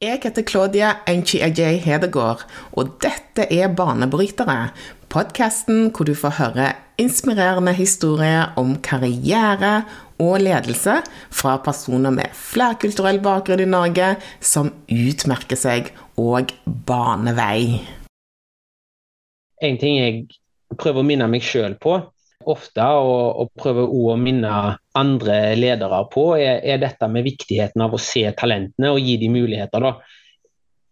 Jeg heter Claudia Enchi-Ajay Hedegaard, og dette er Banebrytere. Podkasten hvor du får høre inspirerende historier om karriere og ledelse fra personer med flerkulturell bakgrunn i Norge som utmerker seg og baner vei. En ting jeg prøver å minne meg sjøl på, ofte, og, og prøver å minne andre ledere på, er, er, dette med viktigheten av å se talentene og gi dem muligheter. da.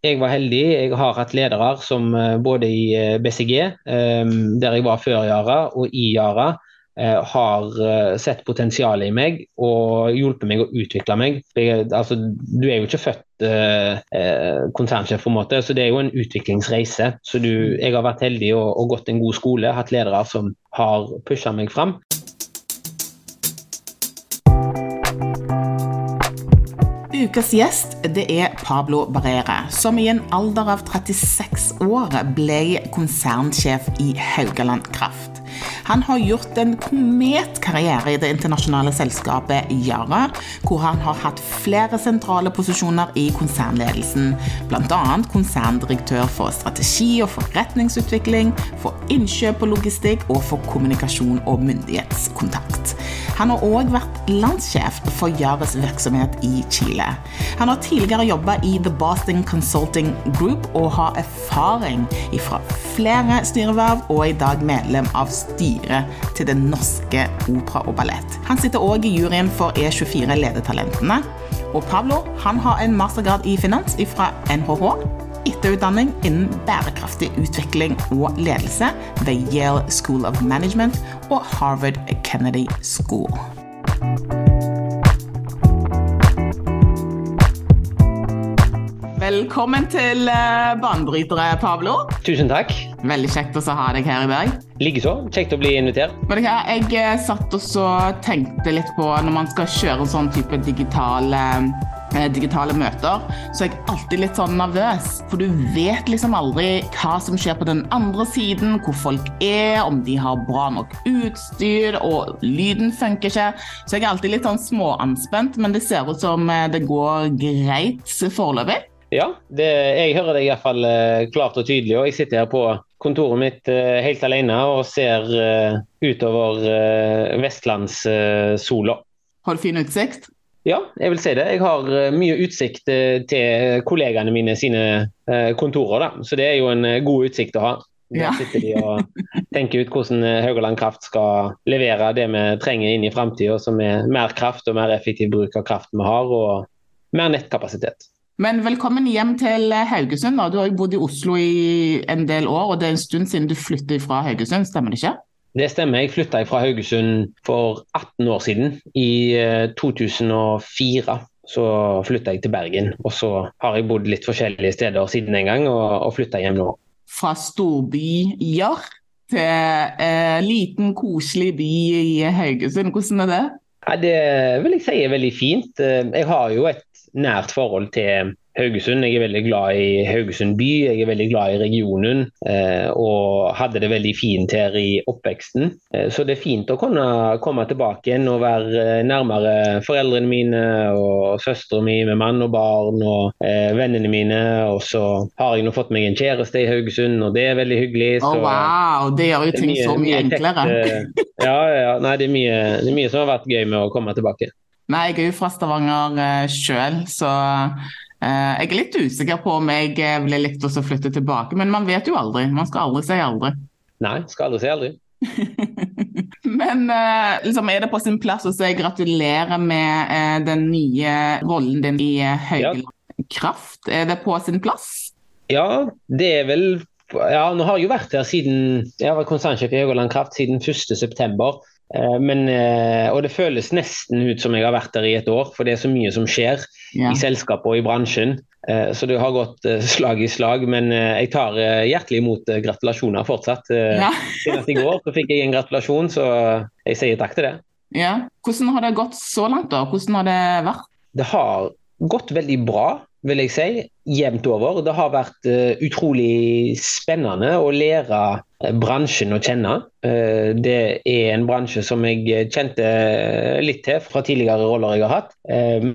Jeg var heldig, jeg har hatt ledere som eh, både i eh, BCG, eh, der jeg var før Yara, og i Yara, har eh, sett potensialet i meg og hjulpet meg å utvikle meg. Jeg, altså, du er jo ikke født eh, eh, konsernsjef, på en måte, så det er jo en utviklingsreise. Så du, jeg har vært heldig og, og gått en god skole, hatt ledere som har pusha meg fram. Ukas gjest det er Pablo Barrere, som i en alder av 36 år ble konsernsjef i Haugaland Kraft. Han har gjort en kometkarriere i det internasjonale selskapet Yara, hvor han har hatt flere sentrale posisjoner i konsernledelsen, bl.a. konserndirektør for strategi og forretningsutvikling, for innkjøp og logistikk og for kommunikasjon og myndighetskontakt. Han har òg vært landssjef for Yaras virksomhet i Chile. Han har tidligere jobba i The Boston Consulting Group og har erfaring fra flere styreverv, og er i dag medlem av styret til Den norske opera og ballett. Han sitter òg i juryen for E24 Ledetalentene. Og Pablo han har en mastergrad i finans fra NHH etterutdanning innen bærekraftig utvikling og ledelse ved Yale School of Management og Harvard Kennedy School. Velkommen til eh, Banebrytere, Pablo. Tusen takk. Veldig kjekt å ha deg her i dag. Likeså. Kjekt å bli invitert. Jeg eh, satt og tenkte litt på når man skal kjøre en sånn type digital Eh, digitale møter, så er jeg alltid litt sånn nervøs. For du vet liksom aldri hva som skjer på den andre siden, hvor folk er, om de har bra nok utstyr, og lyden funker ikke. Så jeg er alltid litt sånn småanspent, men det ser ut som eh, det går greit foreløpig. Ja, det, jeg hører deg iallfall uh, klart og tydelig. Og jeg sitter her på kontoret mitt helt alene og ser utover vestlandssola. Har du fin utsikt? Ja, jeg vil si det. Jeg har eh, mye utsikt eh, til kollegaene mine sine eh, kontorer. Da. Så det er jo en god utsikt å ha. Der ja. sitter de og tenker ut hvordan Haugaland Kraft skal levere det vi trenger inn i framtida, som er mer kraft og mer effektiv bruk av kraft vi har, og mer nettkapasitet. Men velkommen hjem til Haugesund. Du har jo bodd i Oslo i en del år, og det er en stund siden du flyttet fra Haugesund, stemmer det ikke? Det stemmer. Jeg flytta fra Haugesund for 18 år siden. I 2004 eh, så flytta jeg til Bergen. Og så har jeg bodd litt forskjellige steder siden den gang, og, og flytta hjem nå. Fra storbyer til eh, liten, koselig by i Haugesund. Hvordan er det? Ja, det vil jeg si er veldig fint. Eh, jeg har jo et nært forhold til Haugesund. Jeg er veldig glad i Haugesund by, jeg er veldig glad i regionen. Eh, og hadde det veldig fint her i oppveksten. Eh, så det er fint å kunne komme tilbake igjen og være eh, nærmere foreldrene mine og søsteren min med mann og barn og vennene mine. Og så har jeg nå fått meg en kjæreste i Haugesund, og det er veldig hyggelig. Så, oh, wow, det gjør jo ting mye, så mye, mye enklere. Ja, ja, nei, det er, mye, det er mye som har vært gøy med å komme tilbake. Nei, jeg er jo fra Stavanger uh, sjøl, så Eh, jeg er litt usikker på om jeg eh, ville likt å flytte tilbake, men man vet jo aldri. Man skal aldri si aldri. Nei, skal aldri si aldri. men eh, liksom, er det på sin plass å si gratulerer med den nye rollen din i Haugeland ja. Kraft? Er det på sin plass? Ja, det er vel ja, nå har jeg jo vært her siden jeg har vært konsernsjef i Høyland Kraft siden 1.9. Eh, men, eh, og det føles nesten ut som jeg har vært der i et år, for det er så mye som skjer ja. i selskapet og i bransjen. Eh, så det har gått slag i slag. Men jeg tar hjertelig imot gratulasjoner fortsatt. Ja. Senest i går så fikk jeg en gratulasjon, så jeg sier takk til det. Ja. Hvordan har det gått så langt, da? Hvordan har det vært? Det har gått veldig bra vil jeg si, jevnt over. Det har vært uh, utrolig spennende å lære bransjen å kjenne. Uh, det er en bransje som jeg kjente litt til fra tidligere roller jeg har hatt.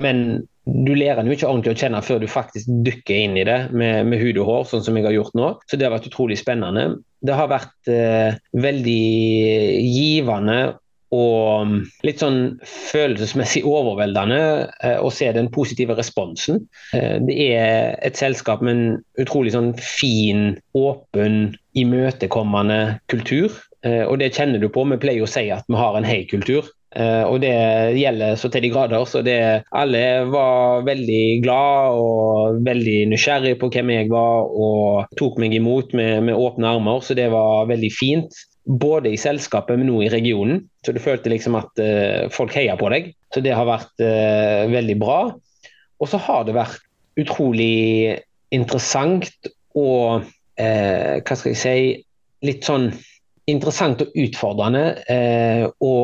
men du lærer den jo ikke ordentlig å kjenne før du faktisk dykker inn i det med, med hud og hår, sånn som jeg har gjort nå. Så det har vært utrolig spennende. Det har vært eh, veldig givende og mm, litt sånn følelsesmessig overveldende eh, å se den positive responsen. Eh, det er et selskap med en utrolig sånn fin, åpen, imøtekommende kultur. Eh, og det kjenner du på. Vi pleier å si at vi har en hei-kultur. Uh, og det gjelder så til de grader. så det, Alle var veldig glad og veldig nysgjerrig på hvem jeg var, og tok meg imot med, med åpne armer. Så det var veldig fint. Både i selskapet, men nå i regionen. Så du følte liksom at uh, folk heia på deg. Så det har vært uh, veldig bra. Og så har det vært utrolig interessant og hva skal jeg si litt sånn interessant og utfordrende eh, å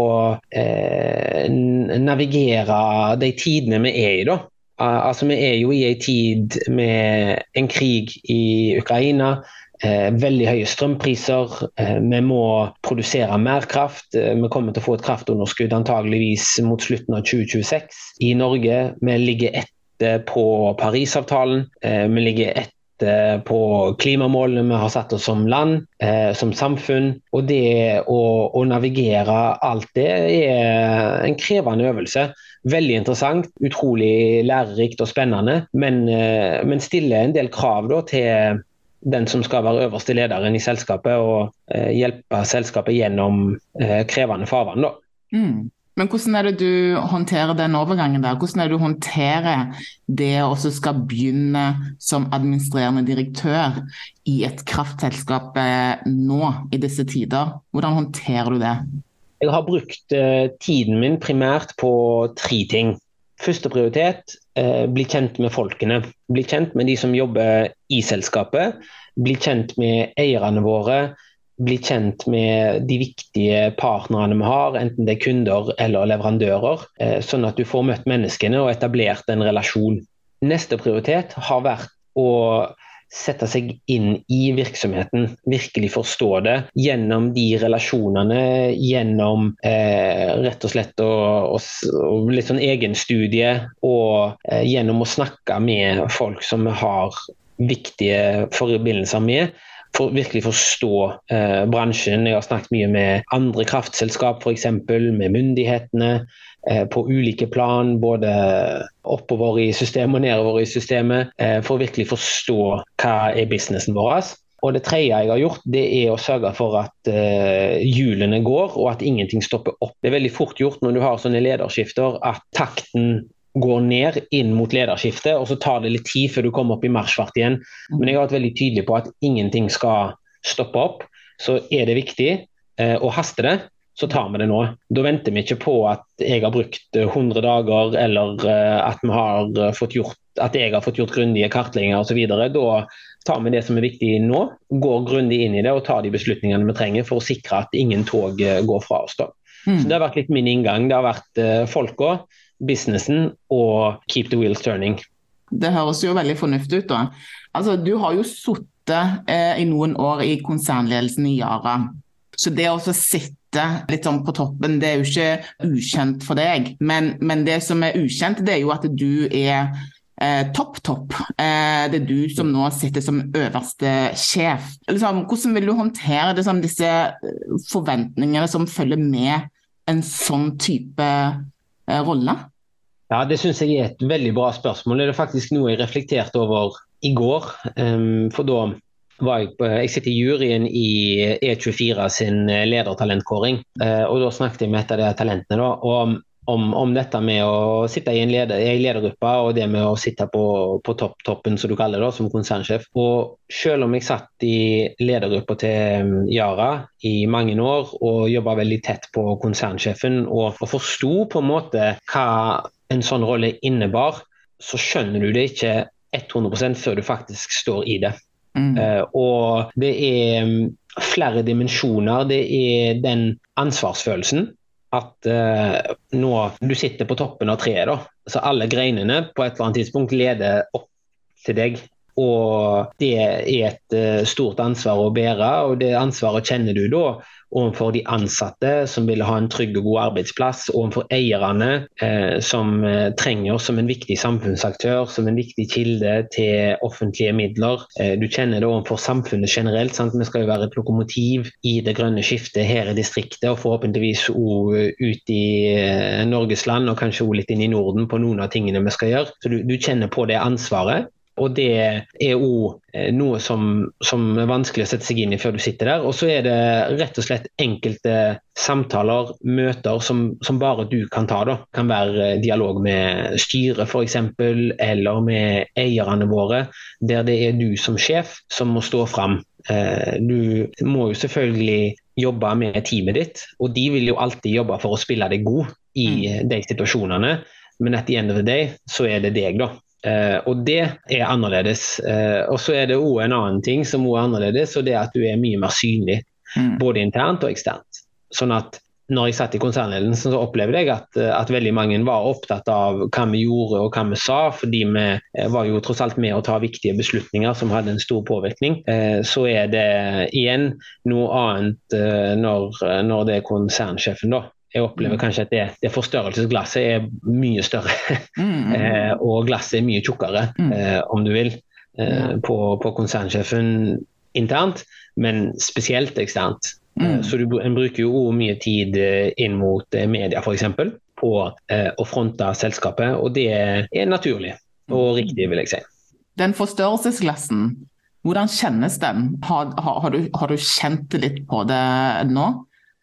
eh, navigere de tidene vi er i. da. Altså, Vi er jo i en tid med en krig i Ukraina. Eh, veldig høye strømpriser. Eh, vi må produsere mer kraft. Eh, vi kommer til å få et kraftunderskudd antageligvis mot slutten av 2026 i Norge. Vi ligger etter på Parisavtalen. Vi ligger etter på klimamålene vi har satt oss som land, eh, som samfunn. Og det å, å, navigere alt det er en krevende øvelse. Veldig interessant, utrolig lærerikt og spennende, men, eh, men stiller en del krav da, til den som skal være øverste lederen i selskapet, og eh, hjelpe selskapet gjennom eh, krevende farvann. Mm. Men hvordan er det du håndterer den overgangen der? Hvordan er det du håndterer det å skal begynne som administrerende direktør i et kraftselskap eh, nå i disse tider? Hvordan håndterer du det? Jeg har brukt tiden min primært på tre ting. Første prioritet uh, bli kjent med folkene. Bli kjent med de som jobber i selskapet. Bli kjent med eierne våre bli kjent med de viktige partnerne vi har, enten det er kunder eller leverandører, eh, sånn at du får møtt menneskene og etablert en relasjon. Neste prioritet har vært å sette seg inn i virksomheten, virkelig forstå det gjennom de relasjonene, gjennom eh, rett og slett å, å, litt sånn egenstudie, og eh, gjennom å snakke med folk som vi har viktige forbindelser med for virkelig forstå eh, bransjen. Jeg har snakket mye med andre kraftselskap, f.eks. med myndighetene eh, på ulike plan. Både oppover i systemet og nedover i systemet. Eh, for å virkelig forstå hva er businessen vår. Og Det tredje jeg har gjort, det er å sørge for at uh, hjulene går og at ingenting stopper opp. Det er veldig fort gjort når du har sånne lederskifter at takten går ned inn mot lederskiftet, og så tar det litt tid før du kommer opp i marsjfart igjen. Men jeg har vært veldig tydelig på at ingenting skal stoppe opp. Så er det viktig eh, å haste det, så tar vi det nå. Da venter vi ikke på at jeg har brukt 100 dager, eller eh, at, har fått gjort, at jeg har fått gjort grundige kartlegginger osv. Da tar vi det som er viktig nå, går grundig inn i det og tar de beslutningene vi trenger for å sikre at ingen tog eh, går fra oss. da. Mm. Så Det har vært litt min inngang. Det har vært uh, folka businessen og keep the wheels turning. Det høres jo veldig fornuftig ut. da. Altså, Du har jo sittet eh, i noen år i konsernledelsen i Yara. Så det å sitte litt sånn på toppen, det er jo ikke ukjent for deg. Men, men det som er ukjent, det er jo at du er eh, topp, topp. Eh, det er du som nå sitter som øverste sjef. Liksom, hvordan vil du håndtere liksom, disse eh, forventningene som følger med en sånn type eh, rolle? Ja, Det syns jeg er et veldig bra spørsmål. Det er faktisk noe jeg reflekterte over i går. Um, for da var jeg, på, jeg sitter i juryen i E24 sin ledertalentkåring. Uh, og Da snakket jeg med et av de talentene. Da, og om, om, dette med å sitte i en, leder, i en ledergruppe og det med å sitte på, på topp, toppen, som du kaller det, da, som konsernsjef. Og selv om jeg satt i ledergruppa til Yara i mange år og jobba veldig tett på konsernsjefen og, og forsto på en måte hva en sånn rolle innebar, så skjønner du det ikke 100% før du faktisk står i det. Mm. Uh, og det er mm, flere dimensjoner. Det er den ansvarsfølelsen. At uh, nå du sitter på toppen av treet, da. Så alle greinene på et eller annet tidspunkt leder opp til deg. Og det er et uh, stort ansvar å bære, og det ansvaret kjenner du da overfor de ansatte som vil ha en trygg og god arbeidsplass, overfor eierne eh, som eh, trenger oss som en viktig samfunnsaktør, som en viktig kilde til offentlige midler. Eh, du kjenner det overfor samfunnet generelt. Sant? Vi skal jo være et lokomotiv i det grønne skiftet her i distriktet, og forhåpentligvis òg ut i Norges land, og kanskje òg litt inn i Norden på noen av tingene vi skal gjøre. Så du, du kjenner på det ansvaret. Og det er òg eh, noe som, som, er vanskelig å sette seg inn i før du sitter der. Og så er det rett og slett enkelte samtaler, møter, som, som bare du kan ta. Da. Det kan være eh, dialog med styret f.eks., eller med eierne våre, der det er du som sjef som må stå fram. Eh, du må jo selvfølgelig jobbe med teamet ditt, og de vil jo alltid jobbe for å spille deg god i mm. de situasjonene. Men at the end of the day, så er det deg, da. Uh, og det er annerledes. Eh, og så er det òg en annen ting som er annerledes, og det er at du er mye mer synlig. Mm. Både internt og eksternt. Sånn at når jeg satt i konsernledelsen, så opplevde jeg at, eh, at, veldig mange var opptatt av hva vi gjorde og hva vi sa, fordi vi var jo tross alt med å ta viktige beslutninger som hadde en stor påvirkning. Så er det igjen noe annet når, når det er konsernsjefen, da jeg opplever mm. kanskje at det, det forstørrelsesglasset er mye større. Mm. eh, og glasset er mye tjukkere, mm. eh, om du vil, eh, på, på, konsernsjefen internt, men spesielt eksternt. Mm. så du, En bruker jo mye tid inn mot media f.eks. på å fronte selskapet, og det er naturlig og riktig, vil jeg si. Den forstørrelsesglassen, hvordan kjennes den? Har, har, har, du, har du kjent litt på det nå?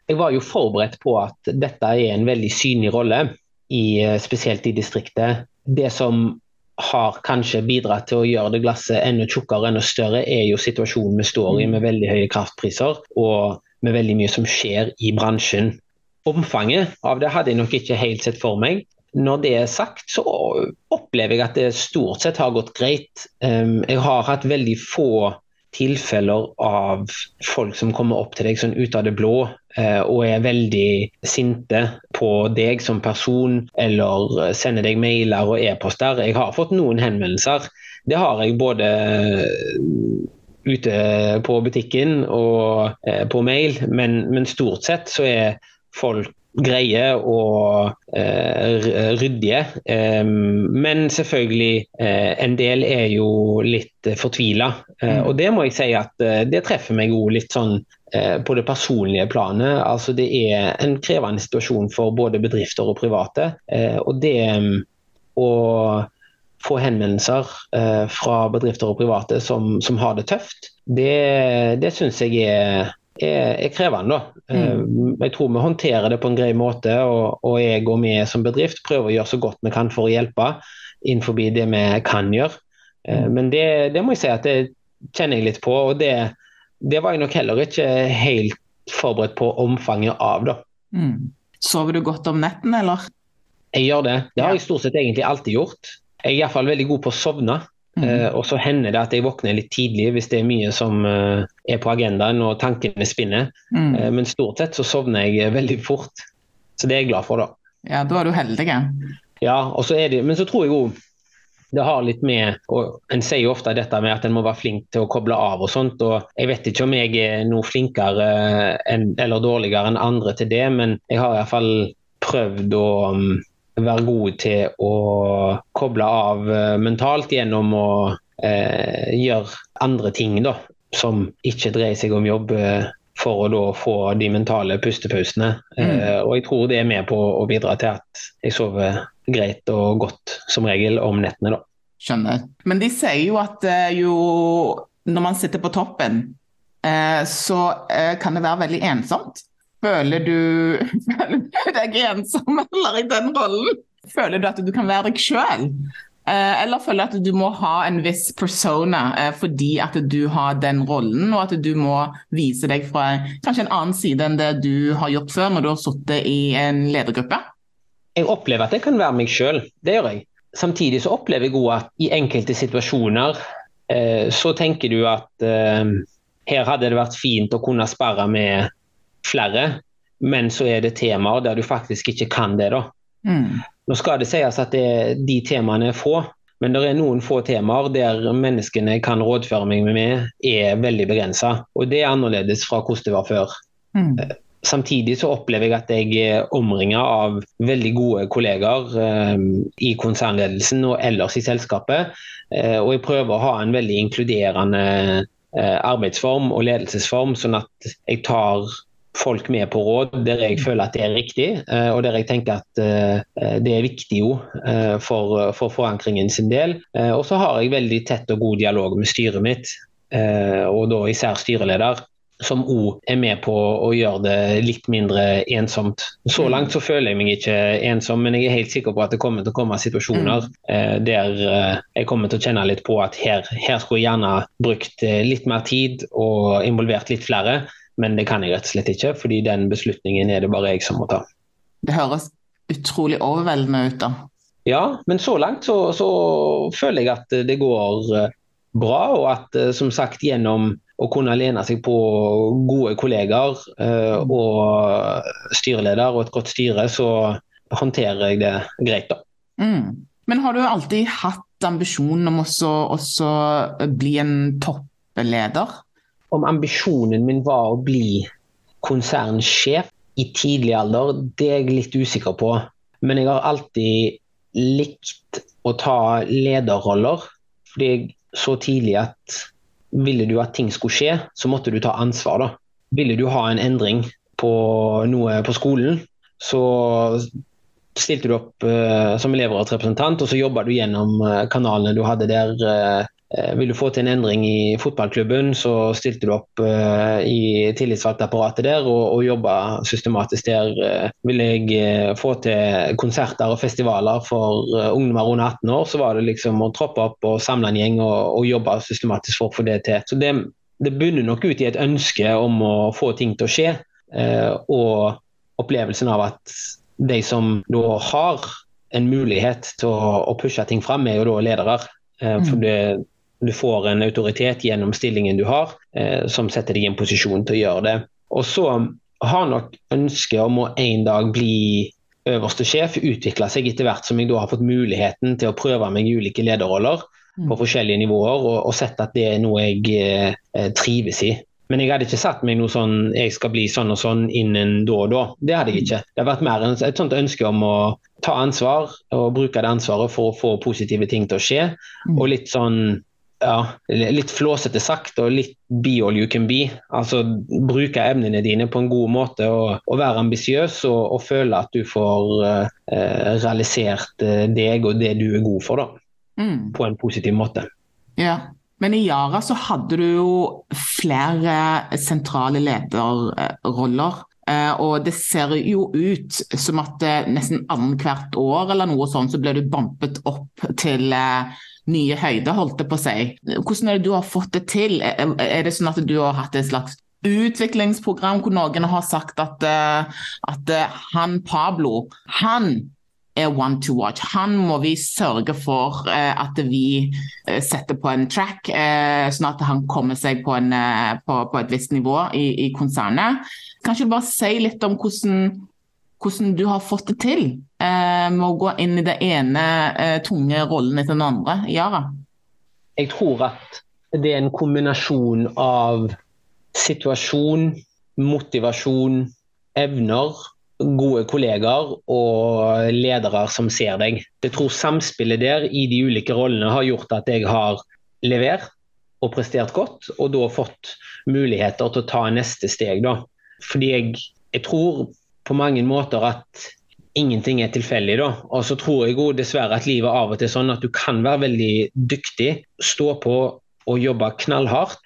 Jeg var jo forberedt på at dette er en veldig synlig rolle, i, eh, spesielt i distriktet. Det som har kanskje bidratt til å gjøre det glasset enda tjukkere enda større, er jo situasjonen vi står i med veldig høye kraftpriser og med veldig mye som skjer i bransjen. Omfanget av det hadde jeg nok ikke helt sett for meg. Når det er sagt, så opplever jeg at det stort sett har gått greit. Ehm, jeg har hatt veldig få tilfeller av folk som kommer opp til deg sånn ut av det blå og er veldig sinte på deg som person, eller sender deg mailer og e-poster. Jeg har fått noen henvendelser. Det har jeg både eh, ute på butikken og eh, på mail, men, men stort sett så er folk greie og eh, ryddige. Eh, men selvfølgelig, eh, en del er jo litt fortvila. Eh, mm. Og det må jeg si at det treffer meg òg litt sånn eh, på det personlige planet. Altså det er en krevende situasjon for både bedrifter og private. og det å få henvendelser fra bedrifter og private som, som har det tøft, det, det syns jeg er er, er krevende. Mm. Eh, jeg tror vi håndterer det på en grei måte, og, og jeg og vi som bedrift prøver å gjøre så godt vi kan for å hjelpe innenfor det vi kan gjøre. Eh, mm. Men det, det, må jeg si at det kjenner jeg litt på, og det, det, var jeg nok heller ikke helt forberedt på omfanget av. da. Mm. Sover du godt om netten, eller? Jeg gjør det. Det har jeg stort sett egentlig alltid gjort. Jeg er iallfall veldig god på å sovne. Uh, og så hender det at jeg våkner litt tidlig hvis det er mye som uh, er på agendaen og tankene spinner. Mm. Uh, men stort sett så sovner jeg veldig fort. Så det er jeg glad for, da. Ja, da er du heldig. Ja, og så er det, men så tror jeg òg det har litt med og En sier jo ofte dette med at en må være flink til å koble av og sånt. og Jeg vet ikke om jeg er noe flinkere en, eller dårligere enn andre til det, men jeg har iallfall prøvd å um, være gode til å koble av eh, mentalt gjennom å eh, gjøre andre ting da, som ikke dreier seg om jobb, eh, for å da få de mentale pustepausene. Mm. Eh, og jeg tror det er med på å bidra til at jeg sover greit og godt som regel om nettene. da. Skjønner. Men de sier jo at eh, jo når man sitter på toppen, eh, så kan det være veldig ensomt. Føler du, deg ensom eller i den rollen? Føler du at du kan være deg sjøl? Eh, eller føler du at du må ha en viss persona eh, fordi at du har den rollen, og at du må vise deg fra kanskje en annen side enn det du har gjort før når du har sittet i en ledergruppe? Jeg opplever at jeg kan være meg sjøl, det gjør jeg. Samtidig så opplever jeg òg at i enkelte situasjoner eh, så tenker du at her hadde det vært fint å kunne sperre med flere, men så er det temaer der du faktisk ikke kan det. da. Mm. Nå skal det sies at det, de temaene er få, men det er noen få temaer der menneskene kan rådføre meg med, er veldig begrensa. Og det er annerledes fra hvordan det var før. Mm. Samtidig så opplever jeg at jeg er omringa av veldig gode kollegaer eh, i konsernledelsen og ellers i selskapet. Eh, og jeg prøver å ha en veldig inkluderende eh, arbeidsform og ledelsesform, sånn at jeg tar folk med på råd der jeg føler at det er riktig, eh, og der jeg tenker at eh, det er viktig jo eh, for, for forankringen sin del. Og så har jeg veldig tett og god dialog med styret mitt, og da især styreleder som òg er med på å gjøre det litt mindre ensomt. Så mm. langt så føler jeg meg ikke ensom, men jeg er helt sikker på at det kommer til å komme situasjoner mm. der jeg kommer til å kjenne litt på at her, her skulle jeg gjerne brukt litt mer tid og involvert litt flere. Men det kan jeg rett og slett ikke, fordi den beslutningen er det bare jeg som må ta. Det høres utrolig overveldende ut, da. Ja, men så langt så, så føler jeg at det går eh, bra, og at eh, som sagt gjennom å kunne lene seg på gode kollegaer eh, og styreleder og et godt styre, så håndterer jeg det greit, da. Mm. Men har du alltid hatt ambisjonen om å bli en toppleder? Om ambisjonen min var å bli konsernsjef i tidlig alder, det er jeg litt usikker på. Men jeg har alltid likt å ta lederroller. Fordi jeg så tidlig at ville du at ting skulle skje, så måtte du ta ansvar. da. Ville du ha en endring på noe på skolen, så stilte du opp uh, som elevrådsrepresentant, og så jobba du gjennom uh, kanalene du hadde der. Uh, Eh, vil du få til en endring i fotballklubben, så stilte du opp uh, i tillitsvalgtapparatet der og, og jobba systematisk der. Uh, vil jeg uh, få til konserter og festivaler for ungdommer under 18 år, så var det liksom å troppe opp og samle en gjeng og, og jobbe systematisk for å få det til. Så det, det bunner nok ut i et ønske om å få ting til å skje, og opplevelsen av at de som da har en mulighet til å, å pushe ting fram, er jo da ledere. For mm. det, du får en autoritet gjennom stillingen du har, eh, som setter deg i en posisjon til å gjøre det. Og så har nok ønsket om å en dag bli øverste sjef utvikla seg etter hvert som jeg da har fått muligheten til å prøve meg i ulike lederroller på mm. forskjellige nivåer, og, og sett at det er noe jeg eh, trives i. Men jeg hadde ikke satt meg noe sånn jeg skal bli sånn og sånn innen da og da. Det hadde jeg ikke. Det har vært mer et sånt ønske om å ta ansvar og bruke det ansvaret for å få positive ting til å skje. Mm. Og litt sånn ja, litt flåsete sagt og litt be all you can be. Altså bruke evnene dine på en god måte og, og være ambisiøs og, og, føle at du får uh, realisert uh, deg og det du er god for, da. Mm. På en positiv måte. Ja. Men i Yara så hadde du jo flere sentrale lederroller. Uh, og det ser jo ut som at nesten annethvert år eller noe sånt, så ble du bumpet opp til uh, nye høyder, holdt jeg på å si. Hvordan er det du har fått det til? Er det sånn at du har hatt et slags utviklingsprogram hvor noen har sagt at, eh, at eh, han Pablo, han er one to watch. Han må vi sørge for uh, at vi setter på en track, sånn at han kommer seg på, en, på, på et visst nivå i, i konsernet. Kanskje du bare si litt om hvordan hvordan du har fått det til eh, med å gå inn i det ene eh, tunge rollen etter den andre. Yara? Jeg tror at det er en kombinasjon av situasjon, motivasjon, evner, gode kollegaer og ledere som ser deg. Jeg tror samspillet der i de ulike rollene har gjort at jeg har levert og prestert godt, og da fått muligheter til å ta neste steg. Da. Fordi jeg, jeg tror på mange måter at ingenting er tilfeldig. da. Og så tror jeg også dessverre at livet av og til er sånn at du kan være veldig dyktig, stå på og jobbe knallhardt.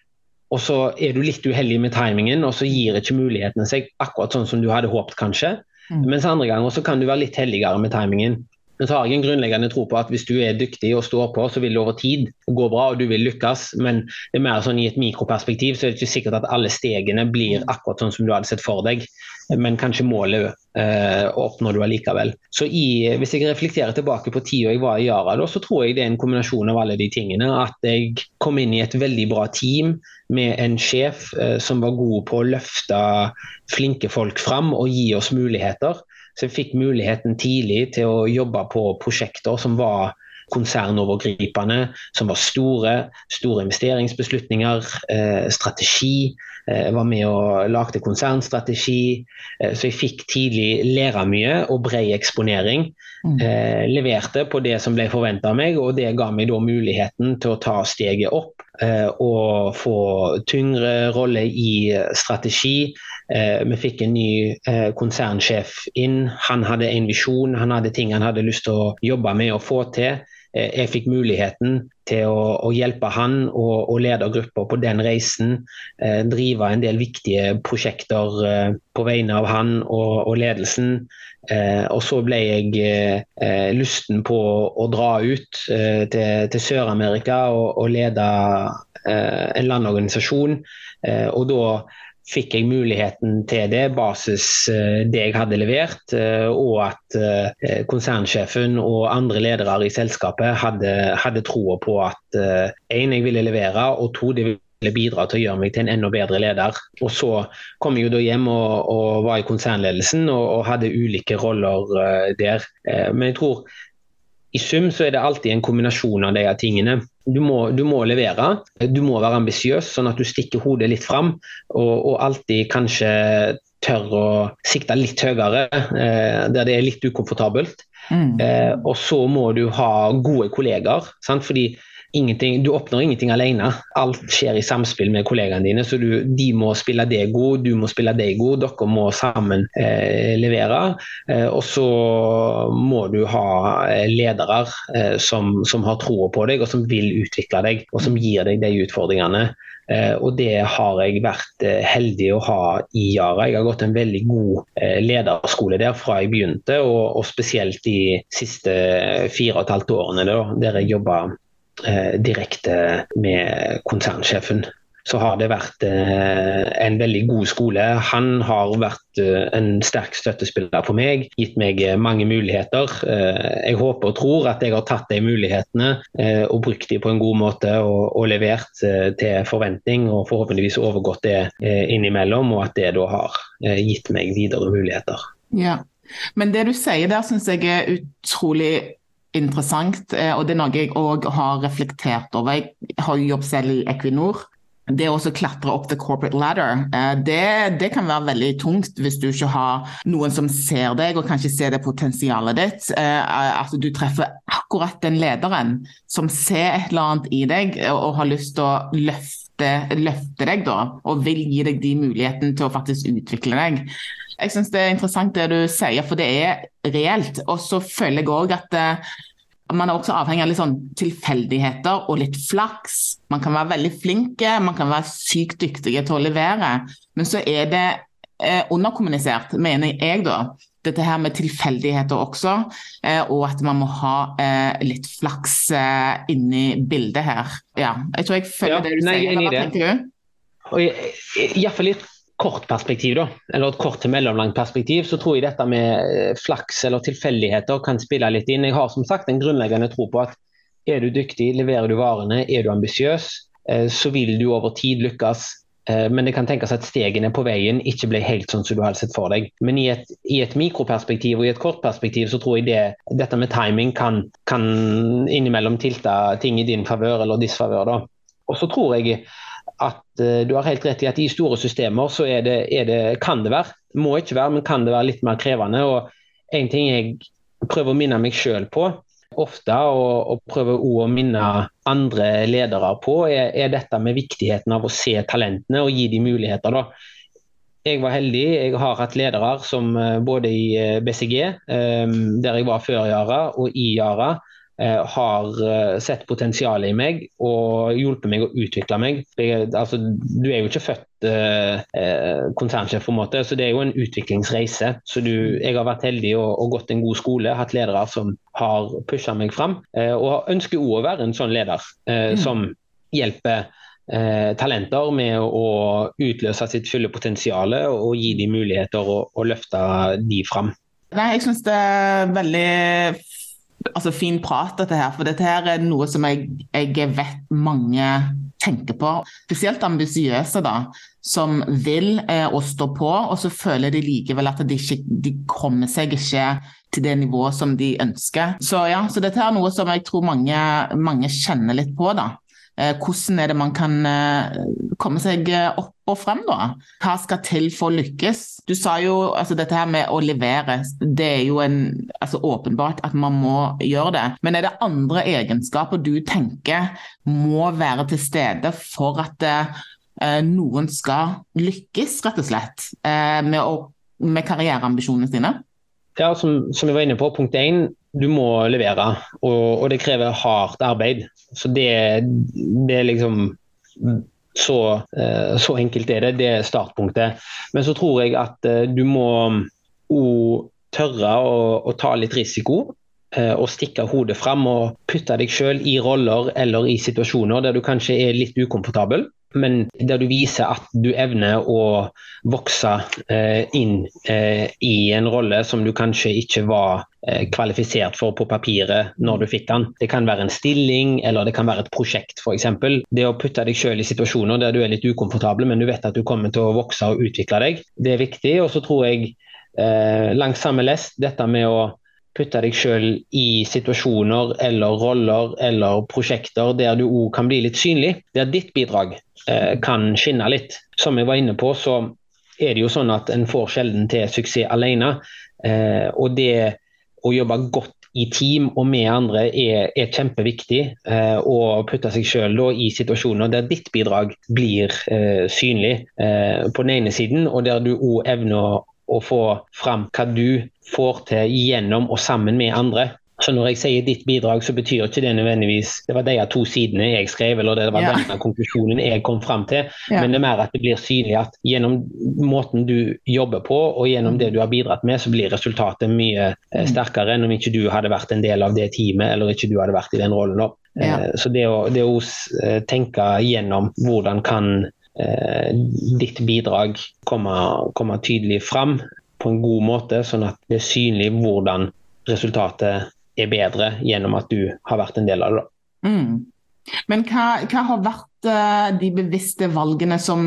Og så er du litt uheldig med timingen, og så gir ikke mulighetene seg akkurat sånn som du hadde håpet, kanskje. Mm. Mens andre ganger så kan du være litt heldigere med timingen. Men så har jeg en grunnleggende tro på at hvis du er dyktig og står på, så vil det over tid gå bra og du vil lykkes. Men det er mer sånn i et mikroperspektiv så er det ikke sikkert at alle stegene blir akkurat sånn som du hadde sett for deg. Men kanskje målet eh, oppnår du allikevel. Så i, Hvis jeg reflekterer tilbake på tida jeg var i Yara, så tror jeg det er en kombinasjon av alle de tingene. At jeg kom inn i et veldig bra team med en sjef eh, som var god på å løfte flinke folk fram og gi oss muligheter. Så jeg fikk muligheten tidlig til å jobbe på prosjekter som var konsernovergripende, som var store. Store investeringsbeslutninger, eh, strategi. Jeg eh, var med og lagde konsernstrategi. Eh, så jeg fikk tidlig lære mye og bred eksponering. Mm. Eh, leverte på det som ble forventa av meg, og det ga meg da muligheten til å ta steget opp og få tyngre rolle i strategi. Vi fikk en ny konsernsjef inn. Han hadde en visjon, han hadde ting han hadde lyst til å jobbe med og få til. Eh, jeg fikk muligheten til å, å hjelpe han og, og lede grupper på den reisen. Eh, drive en del viktige prosjekter eh, på vegne av han og, og ledelsen. Eh, og så ble jeg eh, lysten på å dra ut eh, til, til Sør-Amerika og, og, lede en landorganisasjon. og da fikk jeg muligheten til det, basis eh, det jeg hadde levert, eh, og at eh, konsernsjefen og andre ledere i selskapet hadde, hadde troa på at én, jeg ville levere, og to, det ville bidra til å gjøre meg til en enda bedre leder. Og Så kom jeg jo da hjem og, og var i konsernledelsen og, og, hadde ulike roller der. Men jeg tror i sum så er det alltid en kombinasjon av de tingene. Du må, du må levere, du må være ambisiøs, sånn at du stikker hodet litt fram. Og, og alltid kanskje tør å sikte litt høyere, eh, der det er litt ukomfortabelt. Mm. Eh, og så må du ha gode kollegaer. Sant? fordi du oppnår ingenting alene. Alt skjer i samspill med kollegaene dine. så du, De må spille deg god, du må spille deg god. Dere må sammen eh, levere. Eh, og så må du ha eh, ledere eh, som, som, har troa på deg, og som vil utvikle deg, og som gir deg de utfordringene. Eh, og det har jeg vært eh, heldig å ha i Yara. Jeg har gått en veldig god lederskole der fra jeg begynte, og, og spesielt de siste fire og et halvt årene der jeg jobba direkte med konsernsjefen. Så har det vært eh, en veldig god skole. Han har vært eh, en sterk støttespiller for meg, gitt meg mange muligheter. jeg håper og tror at jeg har tatt de mulighetene og brukt de på en god måte og, og levert til forventning, og forhåpentligvis overgått det innimellom, og at det da har gitt meg videre muligheter. Ja, men det du sier der syns jeg er utrolig interessant, eh, og det er noe jeg òg har reflektert over. Jeg har jo jobb selv i Equinor. Det å klatre opp the corporate ladder, eh, det, det, kan være veldig tungt hvis du ikke har noen som ser deg og kanskje ser det potensialet ditt. Eh, at du treffer akkurat den lederen som ser et eller annet i deg og har lyst til å løfte, løfte deg da, og vil gi deg de mulighetene til å faktisk utvikle deg. Jeg syns det er interessant det du sier, for det er reelt. Og så føler jeg òg at eh, man er også avhengig av litt sånn tilfeldigheter og litt flaks. Man kan være veldig flinke, man kan være sykt dyktige til å levere, men så er det eh, underkommunisert, mener jeg da. Dette her med tilfeldigheter også, eh, og at man må ha eh, litt flaks eh, inni bildet her. Ja, jeg tror jeg følger ja, det du nei, sier. Hva tenker du? Iallfall et kort perspektiv, da, eller et kort til mellomlangt perspektiv, så tror jeg dette med flaks eller tilfeldigheter kan spille litt inn. Jeg har som sagt en grunnleggende tro på at er du dyktig, leverer du varene, er du ambisiøs, så vil du over tid lykkes. Eh, men det kan tenkes at stegene på veien ikke ble helt sånn som du hadde sett for deg. Men i et, i et mikroperspektiv og i et kortperspektiv så tror jeg det, dette med timing kan, kan innimellom tilte ting i din favør eller disfavør. Og så tror jeg at uh, du har helt rett i at i store systemer så er det, er det, kan det være, må ikke være, men kan det være litt mer krevende. og En ting jeg prøver å minne meg sjøl på ofte, og, og prøver å minne andre ledere på, er, er, dette med viktigheten av å se talentene og gi dem muligheter. da. Jeg var heldig. Jeg har hatt ledere som eh, både i eh, BCG, um, der jeg var før Yara, og i Yara, Eh, har eh, sett potensialet i meg og hjulpet meg å utvikle meg. Jeg, altså, du er jo ikke født eh, eh, konsernsjef, på en måte, så det er jo en utviklingsreise. Så du, jeg har vært heldig og, og, gått en god skole, hatt ledere som har pusha meg fram. Eh, og ønsker òg å være en sånn leder eh, mm. som hjelper talenter med å utløse sitt fulle potensial og gi dem muligheter og, og løfte de fram. Nei, jeg syns det er veldig altså, fin prat, dette her. For dette her er noe som jeg, jeg vet mange tenker på, spesielt ambisiøse, da, som vil eh, og står på, og så føler de likevel at de, ikke, de kommer seg ikke til det nivået som de ønsker. Så ja, så dette er noe som jeg tror mange, mange kjenner litt på. da. Eh, hvordan er det man kan eh, komme seg opp og frem, da? Hva skal til for å lykkes? Du sa jo altså dette her med å levere, det er jo en, altså åpenbart at man må gjøre det. Men er det andre egenskaper du tenker må være til stede for at eh, noen skal lykkes, rett og slett, eh, med, å, med karriereambisjonene sine? Ja, som, som, jeg var inne på, punkt én, du må levere. Og, og det krever hardt arbeid. Så det, det er liksom så, eh, så, enkelt er det. Det er startpunktet. Men så tror jeg at eh, du må òg tørre å, å, ta litt risiko. Eh, og stikke hodet fram og putte deg sjøl i roller eller i situasjoner der du kanskje er litt ukomfortabel men der du viser at du evner å vokse eh, inn eh, i en rolle som du kanskje ikke var eh, kvalifisert for på papiret når du fikk den. Det kan være en stilling eller det kan være et prosjekt f.eks. Det å putte deg selv i situasjoner der du er litt ukomfortabel, men du vet at du kommer til å vokse og utvikle deg, det er viktig. Og så tror jeg eh, langs lest dette med å putte deg selv i situasjoner eller roller eller prosjekter der du òg kan bli litt synlig. Der ditt bidrag eh, kan skinne litt. Som jeg var inne på, så er det jo sånn at en får sjelden til suksess alene. Eh, og det å jobbe godt i team og med andre er, er kjempeviktig. Eh, å putte seg selv i situasjoner der ditt bidrag blir eh, synlig eh, på den ene siden, og der du òg evner å få fram hva du får til gjennom og sammen med andre. Så når jeg sier ditt bidrag, så betyr ikke det nødvendigvis det var de to sidene jeg skrev, eller det var ja. denne konklusjonen jeg kom fram til. Ja. Men det er mer at det blir synlig at gjennom måten du jobber på, og gjennom det du har bidratt med, så blir resultatet mye eh, mm. sterkere enn om ikke du hadde vært en del av det teamet, eller ikke du hadde vært i den rollen. Ja. Eh, så det å, det å eh, tenke gjennom hvordan kan ditt bidrag komme, komme tydelig fram på en god måte, sånn at det er synlig hvordan resultatet er bedre gjennom at du har vært en del av det. Mm. Men hva, hva, har vært uh, de bevisste valgene som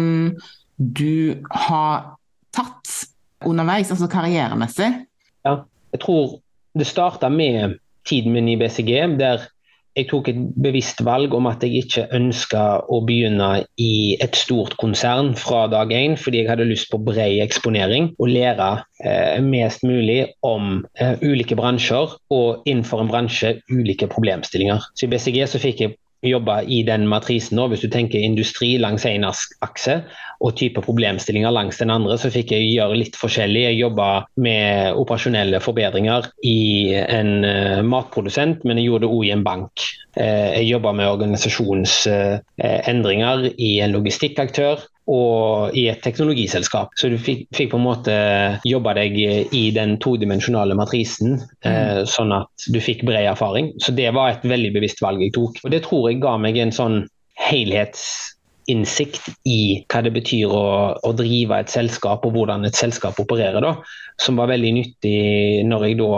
du har tatt underveis, altså karrieremessig? Ja, jeg tror det starta med tiden min i BCG, der jeg tok et bevisst valg om at jeg ikke ønska å begynne i et stort konsern fra dag én, fordi jeg hadde lyst på bred eksponering og lære eh, mest mulig om eh, ulike bransjer og innenfor en bransje ulike problemstillinger. Så I BCG så fikk jeg jobbe i den matrisen. Hvis du tenker industri langs en akse og type problemstillinger langs den andre, så fikk jeg gjøre litt forskjellig. Jeg jobba med operasjonelle forbedringer i en uh, matprodusent, men jeg gjorde det òg i en bank. Uh, jeg jobba med organisasjonsendringer uh, i en logistikkaktør og i et teknologiselskap. Så du fikk, fikk på en måte jobba deg i den todimensjonale matrisen, mm. eh, sånn at du fikk bred erfaring. Så det var et veldig bevisst valg jeg tok. Og det tror jeg ga meg en sånn helhetsinnsikt i hva det betyr å, å, drive et selskap og hvordan et selskap opererer, da, som var veldig nyttig når jeg da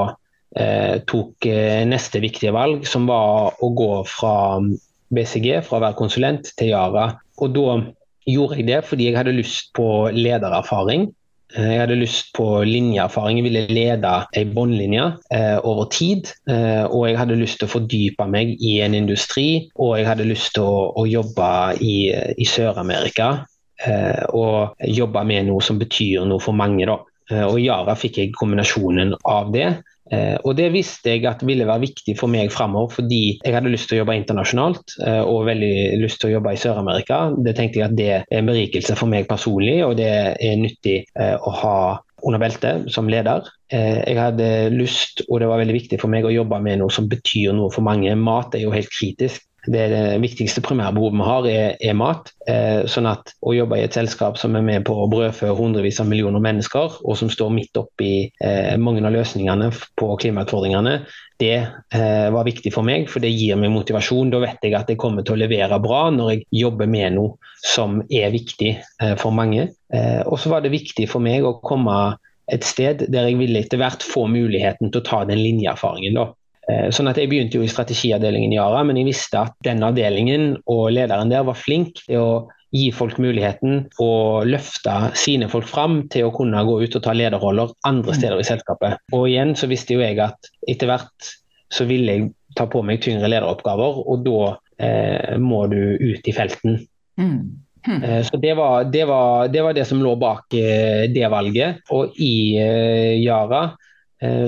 eh, tok eh, neste viktige valg, som var å gå fra BCG, fra å være konsulent, til Yara. Og da gjorde jeg det fordi jeg hadde lyst på ledererfaring. Eh, jeg hadde lyst på linjeerfaring. Jeg ville lede ei båndlinje eh, over tid. Eh, og jeg hadde lyst til å fordype meg i en industri, og jeg hadde lyst til å, å jobbe i, i Sør-Amerika. Eh, og jobbe med noe som betyr noe for mange. da. Eh, og i Yara fikk jeg kombinasjonen av det. Eh, og Det visste jeg at ville være viktig for meg framover, fordi jeg hadde lyst til å jobbe internasjonalt eh, og veldig lyst til å jobbe i Sør-Amerika. Det tenkte jeg at det er en berikelse for meg personlig, og det er nyttig eh, å ha under beltet som leder. Jeg hadde lyst, og det var veldig viktig for meg, å jobbe med noe som betyr noe for mange. Mat er jo helt kritisk det, det viktigste primærbehovet vi har, er, er mat. Eh, sånn at å jobbe i et selskap som er med på å brødfø hundrevis av millioner mennesker, og som står midt oppi eh, mange av løsningene på klimautfordringene, det eh, var viktig for meg, for det gir meg motivasjon. Da vet jeg at jeg kommer til å levere bra når jeg jobber med noe som er viktig eh, for mange. Eh, og så var det viktig for meg å komme et sted der jeg ville etter hvert få muligheten til å ta den linjeerfaringen. da. Sånn at Jeg begynte jo i strategiavdelingen i Yara, men jeg visste at den avdelingen og lederen der var flink til å gi folk muligheten å løfte sine folk fram til å kunne gå ut og ta lederroller andre mm. steder i selskapet. Og igjen så visste jo jeg at etter hvert så ville jeg ta på meg tyngre lederoppgaver, og da eh, må du ut i felten. Mm. Hmm. Eh, så det var det, var, det var det, som lå bak eh, det valget. Og i eh, Yara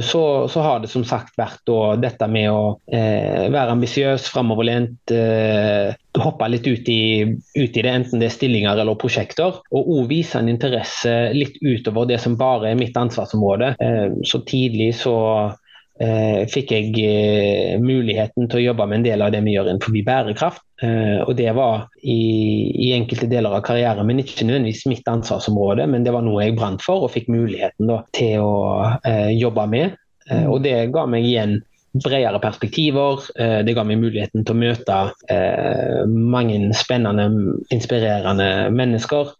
så, så, har det som sagt vært da, dette med å eh, være ambisiøs, framoverlent, eh, hoppe litt ut i, ut i, det, enten det er stillinger eller prosjekter. Og òg vise en interesse litt utover det som bare er mitt ansvarsområde. Eh, så tidlig så eh, fikk jeg eh, muligheten til å jobbe med en del av det vi gjør innenfor bærekraft. Eh, og det var i, i, enkelte deler av karrieren men ikke nødvendigvis mitt ansvarsområde, men det var noe jeg brant for og fikk muligheten da, til å eh, jobbe med. Eh, og det ga meg igjen bredere perspektiver. Eh, det ga meg muligheten til å møte eh, mange spennende, inspirerende mennesker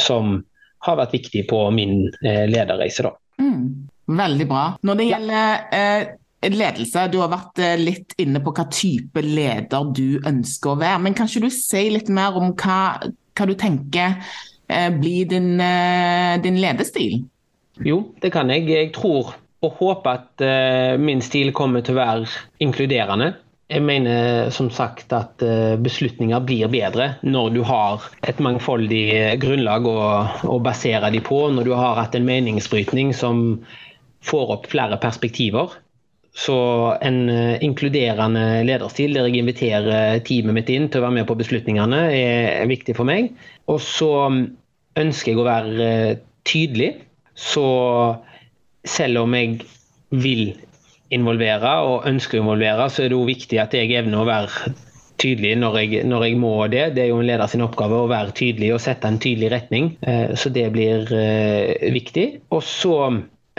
som har vært viktige på min lederreise. da. Mm. Veldig bra. Når det gjelder eh, ledelse, du har vært eh, litt inne på hva type leder du ønsker å være. Men kan ikke du si litt mer om hva, hva du tenker eh, blir din, eh, din, ledestil? Jo, det kan jeg. Jeg tror og håper at eh, min stil kommer til å være inkluderende. Jeg mener som sagt at eh, beslutninger blir bedre når du har et mangfoldig grunnlag å, å basere de på. Når du har hatt en meningsbrytning som får opp flere perspektiver. Så en eh, inkluderende lederstil der jeg inviterer teamet mitt inn til å være med på beslutningene, er viktig for meg. Og så mm, ønsker jeg å være eh, tydelig. Så selv om jeg vil involvere og ønsker å involvere, så er det òg viktig at jeg evner å være tydelig når jeg, når jeg, må det. Det er jo en leder sin oppgave å være tydelig og sette en tydelig retning. Eh, så det blir viktig. Og så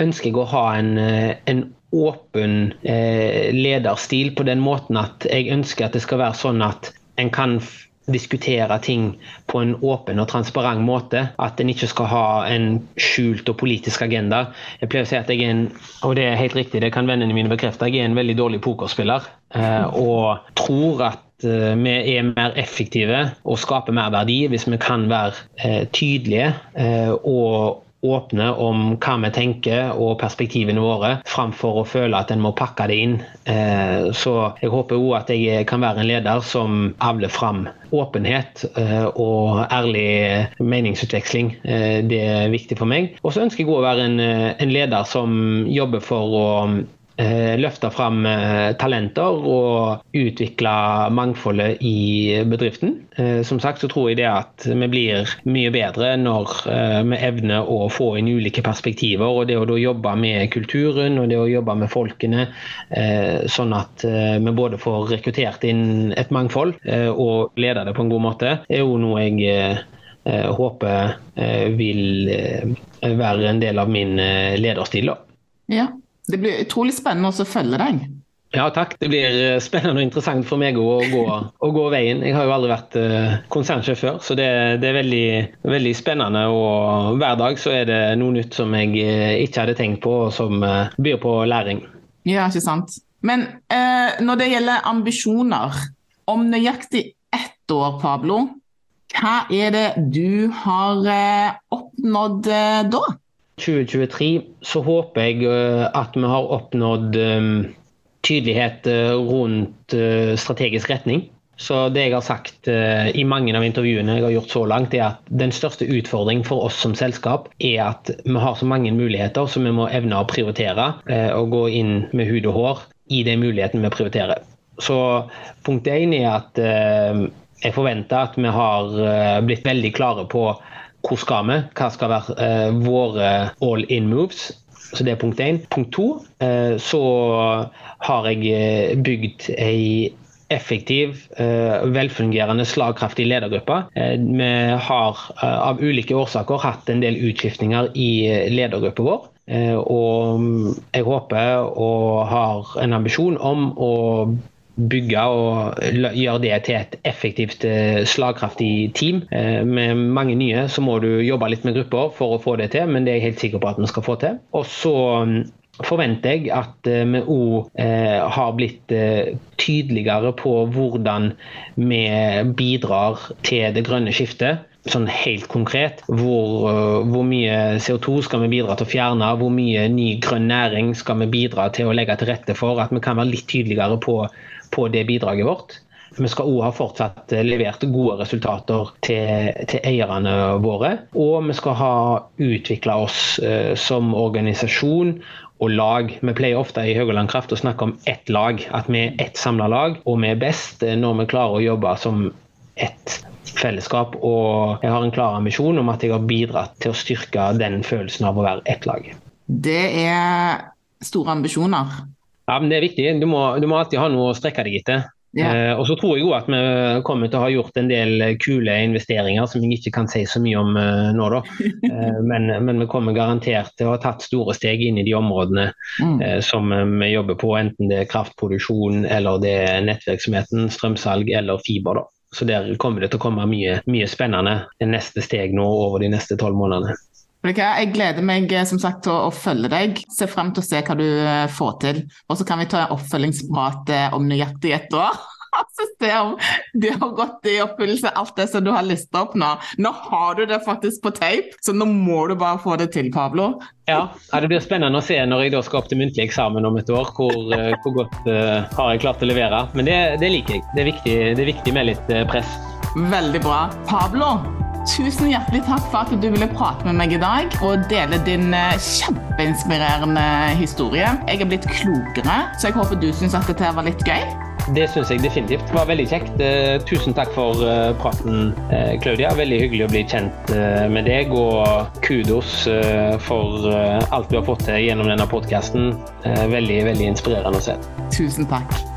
ønsker jeg å ha en, eh, en åpen eh, lederstil på den måten at jeg ønsker at det skal være sånn at en kan diskutere ting på en åpen og transparent måte. At en ikke skal ha en skjult og politisk agenda. Jeg pleier å si at jeg er en og det er helt riktig, det kan vennene mine bekrefte, jeg er en veldig dårlig pokerspiller. Eh, og tror at vi er mer effektive og skaper mer verdi hvis vi kan være tydelige og åpne om hva vi tenker og perspektivene våre, framfor å føle at en må pakke det inn. Eh, så jeg håper òg at jeg kan være en leder som avler fram åpenhet eh, og ærlig meningsutveksling. Eh, det er viktig for meg. Og så ønsker jeg òg å være en, leder som jobber for å løfte fram eh, talenter og utvikle mangfoldet i bedriften. Eh, som sagt så tror jeg det at vi blir mye bedre når vi evner å få inn ulike perspektiver. og Det å da jobbe med kulturen og det å jobbe med folkene, sånn at vi både får rekruttert inn et mangfold og lede det på en god måte, er jo noe jeg håper vil være en del av min lederstil. Ja, det blir utrolig spennende å følge deg. Ja takk, det blir eh, spennende og interessant for meg å gå, å gå veien. Jeg har jo aldri vært uh, konsernsjef før, så det, det er veldig, veldig, spennende. Og hver dag så er det noe nytt som jeg uh, ikke hadde tenkt på, og som byr på læring. Ja, ikke sant. Men når det gjelder ambisjoner, om nøyaktig ett år, Pablo, hva er det du har oppnådd da? 2023 så håper jeg eh, at vi har oppnådd eh, tydelighet eh, rundt strategisk retning. Så det jeg har sagt i mange av intervjuene jeg har gjort så langt, er at den største utfordringen for oss som selskap er at vi har så mange muligheter som vi må evne å prioritere og gå inn med hud og hår i de mulighetene vi prioriterer. Så punkt én er at jeg forventer at vi har blitt veldig klare på hvor skal vi? Hva skal være eh, våre all in moves? Så det er punkt én. Punkt to, eh, så har jeg eh, bygd ei effektiv, velfungerende, slagkraftig ledergruppe. Vi har av ulike årsaker hatt en del utskiftninger i ledergruppa vår. Og jeg håper og har en ambisjon om å bygge og gjøre det til et effektivt, eh, slagkraftig team. Eh, med mange nye så må du jobbe litt med grupper for å få det til, men det er jeg helt sikker på at vi skal få til. Og så mm, forventer jeg at vi òg har blitt tydeligere på hvordan vi bidrar til det grønne skiftet sånn helt konkret. Hvor, hvor, mye CO2 skal vi bidra til å fjerne, hvor mye ny grønn næring skal vi bidra til å legge til rette for. At vi kan være litt tydeligere på, på det bidraget vårt. Vi skal òg ha fortsatt levert gode resultater til, til, eierne våre. Og vi skal ha utvikla oss eh, som organisasjon og lag. Vi pleier ofte i Høgoland Kraft å snakke om ett lag. At vi er ett samla lag, og vi er best når vi klarer å jobbe som ett fellesskap. Og jeg har en klar ambisjon om at jeg har bidratt til å styrke den følelsen av å være ett lag. Det er store ambisjoner. Ja, men det er viktig. Du må, du må alltid ha noe å strekke deg etter. Yeah. Og så tror jeg at vi kommer til å ha gjort en del kule investeringer som jeg ikke kan si så mye om eh, nå, da. Eh, men, men, vi kommer garantert til å ha tatt store steg inn i de områdene mm. Eh, som vi jobber på, enten det er kraftproduksjon eller det er nettvirksomheten, strømsalg eller fiber. da. Så der kommer det til å komme mye, mye spennende neste steg nå over de neste tolv månedene. Jeg gleder meg som sagt til å følge deg. Ser frem til å se hva du eh, får til. Og så kan vi ta en oppfølgingsprat eh, om nøyaktig et år. Så se om det har gått i oppfyllelse, alt det som du har lista opp nå. Nå har du det faktisk på tape, så nå må du bare få det til, Pablo. Ja, det blir spennende å se når jeg da skal opp til muntlig eksamen om et år, hvor, eh, hvor godt uh, har jeg klart å levere. Men det, det liker jeg. Det er, viktig, det er viktig med litt press. Veldig bra. Pablo, Tusen hjertelig takk for at du ville prate med meg i dag og dele din kjempeinspirerende historie. Jeg er blitt klokere, så jeg håper du syns at dette var litt gøy. Det syns jeg definitivt. Det var veldig kjekt. Eh, tusen takk for eh, praten, eh, Claudia. Veldig hyggelig å bli kjent med deg, og kudos for alt du har fått til gjennom denne podkasten. Veldig, veldig inspirerende å se. Tusen takk.